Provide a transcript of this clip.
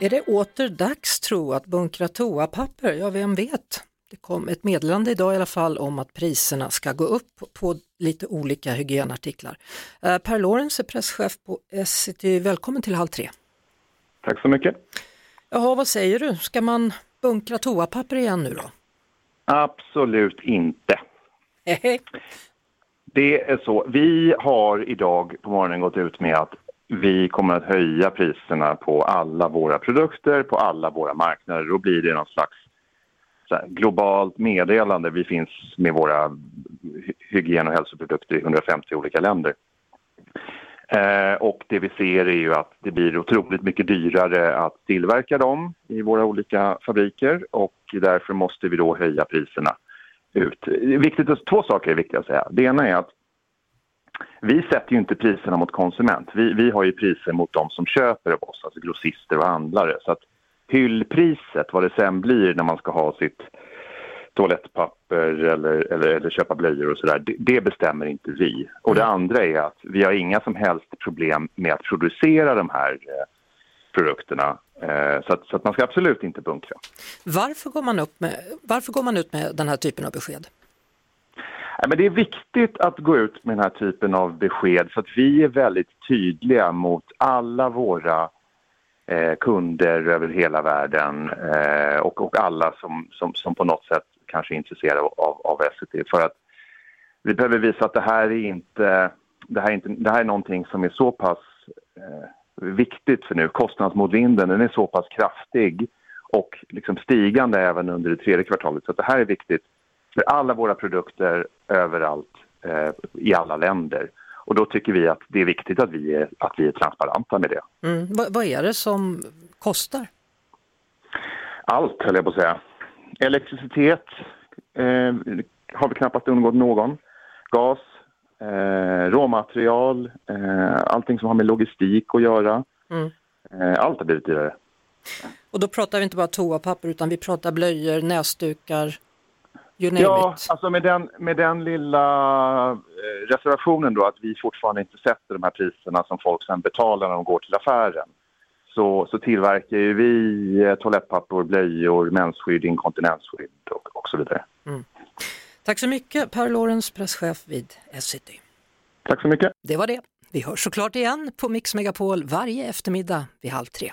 Är det åter dags tro att bunkra toapapper? Ja, vem vet? Det kom ett meddelande idag i alla fall om att priserna ska gå upp på lite olika hygienartiklar. Eh, per Lorenz är presschef på Essity. Välkommen till Halv tre. Tack så mycket. Jaha, vad säger du? Ska man bunkra toapapper igen nu då? Absolut inte. Det är så. Vi har idag på morgonen gått ut med att vi kommer att höja priserna på alla våra produkter, på alla våra marknader. Då blir det någon slags så här, globalt meddelande. Vi finns med våra hygien och hälsoprodukter i 150 olika länder. Eh, och det vi ser är ju att det blir otroligt mycket dyrare att tillverka dem i våra olika fabriker och därför måste vi då höja priserna ut. Viktigt, två saker är viktiga att säga. Det ena är att vi sätter ju inte priserna mot konsument. Vi, vi har ju priser mot de som köper av oss, alltså grossister och handlare. Så att hyllpriset, vad det sen blir när man ska ha sitt toalettpapper eller, eller, eller köpa blöjor och sådär, det, det bestämmer inte vi. Och det andra är att vi har inga som helst problem med att producera de här eh, produkterna. Eh, så, att, så att man ska absolut inte bunkra. Varför går, man upp med, varför går man ut med den här typen av besked? Men det är viktigt att gå ut med den här typen av besked så att vi är väldigt tydliga mot alla våra eh, kunder över hela världen eh, och, och alla som, som, som på något sätt kanske är intresserade av, av SVT. För att vi behöver visa att det här är inte, det här är, inte, det här är någonting som är så pass eh, viktigt för nu. Kostnadsmotvinden den är så pass kraftig och liksom stigande även under det tredje kvartalet. Så att det här är viktigt för alla våra produkter överallt eh, i alla länder. Och då tycker vi att det är viktigt att vi är, att vi är transparenta med det. Mm. Vad, vad är det som kostar? Allt höll jag på att säga. Elektricitet eh, har vi knappast undgått någon. Gas, eh, råmaterial, eh, allting som har med logistik att göra. Mm. Eh, allt har blivit dyrare. Och då pratar vi inte bara toapapper utan vi pratar blöjor, näsdukar, you name Ja, it. alltså med den, med den lilla eh, reservationen då att vi fortfarande inte sätter de här priserna som folk sen betalar när de går till affären. Så, så tillverkar ju vi eh, toalettpapper, blöjor, mensskydd, inkontinensskydd och, och så vidare. Tack så mycket Per Lorenz, presschef vid Essity. Tack så mycket. Det var det. Vi hörs såklart igen på Mix Megapol varje eftermiddag vid halv tre.